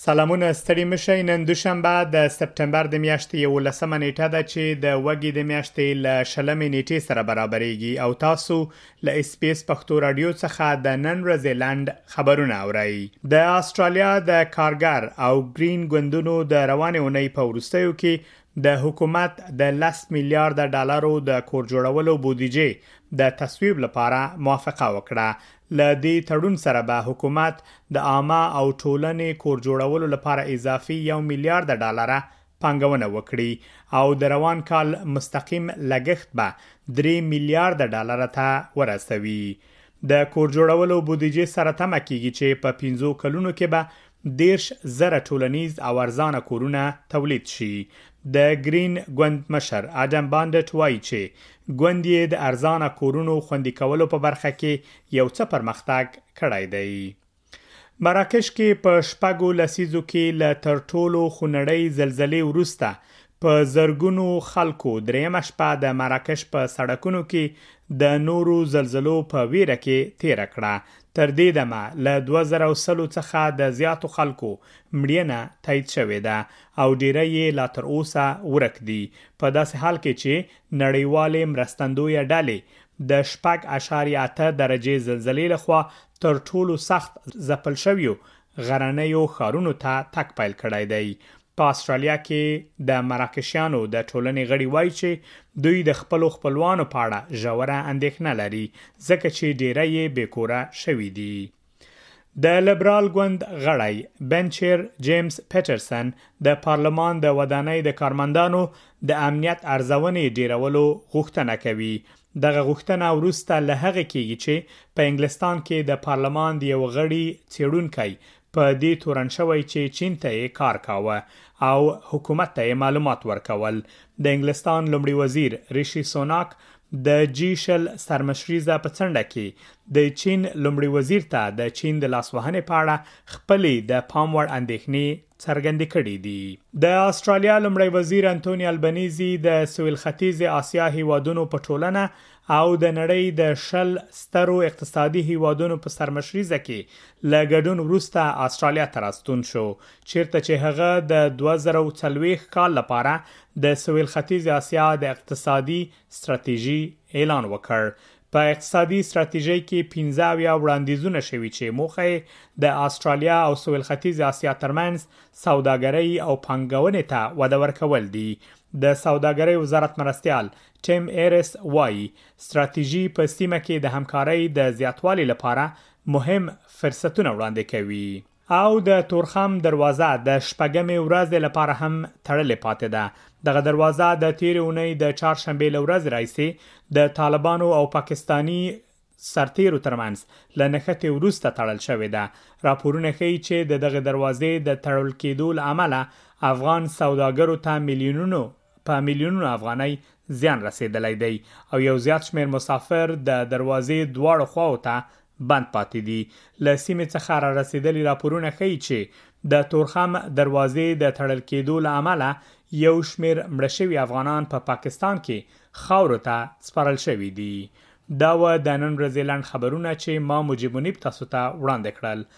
سلامونه ستړي مه شئ نن دوشنبه د سپټمبر د میاشتې یولسمه نیټه ده چې د وږي د میاشتې له شلمې نیټې سره برابرېږي او تاسو له اس پی اس پښتو رادیو څخه د نن ورځې لنډ خبرونه اورئ د استرالیا د کارګر او ګرین ګوندونو د روانې اونۍ په وروستیو کې د حکومت د لس میلیارد ډالرو د کور جوړولو بودیجې د تصویب لپاره موافقه وکړه. له دې تړون سره به حکومت د عامه او ټولنې کور جوړولو لپاره اضافي یو میلیارد ډالره پانګونه وکړي او د روان کال مستقیم لګښت به درې میلیارد ډالره ته ورسوي. د کور جوړولو بودیجې سره تمه کېږي چې په پنځو کلونو کې به دېرش زره ټولنیز او ارزانه کورونه تولید شي. د ګرین ګوند مشر اډم بانډټ وايي چې ګوند یې د ارزانه کورونو خوندي کولو په برخه کې یو څه پرمختګ کړی دی. مراکش کې په شپږو لسیزو کې له تر ټولو خونړۍ زلزلې وروسته په زرګونو خلکو درېیمه شپه د مراکش په سړکونو کې د نورو زلزلو په ویره کې تېره کړه. تر دې دمه له دوه زره او سلو څخه د زیاتو خلکو مړینه تایید شوې ده او ډېری یې لا تر اوسه ورک دي، په داسې حال کې چې نړیوالې مرستندویه ډلې د شپږ اعشاریه اته درجې زلزلې له خوا تر ټولو سخت ځپل شویو غرنیو ښارونو ته تګ پیل کړی دی. په اسټرالیا کې د مراکشیانو د ټولنې غړي وایي چې دوی د خپلو خپلوانو په اړه ژوره اندېښنه لري ځکه چې ډیری یې بې کوره شوي دي د لیبرال ګوند غړی بنچیر جیمز پیټرسن د پارلمان د ودانۍ د کارمندانو د امنیت ارزونې ډیرولو غوښتنه کوي دغه غوښتنه ورسته له هغه کېږي چې په انګلستان کې د پارلمان د یو غړي چیړونکي په دې تورن شوی چې چین ته یې کار کاوه او حکومت ته یې معلومات ورکول. د انګلستان لومړي وزیر ریشي سوناک د جي شل سرمشریزه په څنډه کې د چین لومړي وزیر ته د چین د لاسوهنې په اړه خپلې د پام وړ اندېښنې څرګندې کړې دي. د اسټرالیا لومړی وزیر انتوني البنیزي د سویل ختیځې اسیا هېوادونو په ټولنه او د نړۍ د شل سترو اقتصادي هیوادونو په سرمشریزه کې له ګډون وروسته اسټرالیا ته راستون شو چیرته چې هغه د دوه زره او څلوېښت کال لپاره د سویل ختیځې اسیا د اقتصادي ستراتیژي اعلان وکړ په اقتصادي ستراتیژۍ کې پنځه اویا وړاندیزونه شوي چې موخه یې د اسټرالیا او سویل ختیځې اسیا ترمنځ سوداګرۍ او پانګونې ته وده ورکول دي د سوداګرۍ وزارت مرستیال ټیم ایرس وايي، ستراتیژي په سیمه کې د همکارۍ د زیاتوالي لپاره مهم فرصتونه وړاندې کوي. او د تورخم دروازه د شپږمې ورځې لپاره هم تړلې پاتې ده. دغه دروازه د تېرې اونۍ د چهارشنبې له ورځې راهیسې د طالبانو او پاکستاني سرتېرو ترمنځ له نښتې وروسته تړل شوې ده. راپورونه ښيي چې د دغې دروازې د تړل کېدو له امله افغان سوداګرو ته میلیونونو په میلیونونو افغانۍ زیان رسیدلی دی او یو زیات شمیر مسافر د دروازې دواړو خواوو ته بند پاتې دي. له سیمې څخه رارسیدلي راپورونه ښيي چې د تورخم دروازې د تړل کیدو له امله یو شمیر مړه شوي افغانان په پاکستان کې خاورو ته سپارل شوي دي. دا وه د نن ورځې لنډ خبرونه چې ما مجیب منیب تاسو ته وړاندې کړل.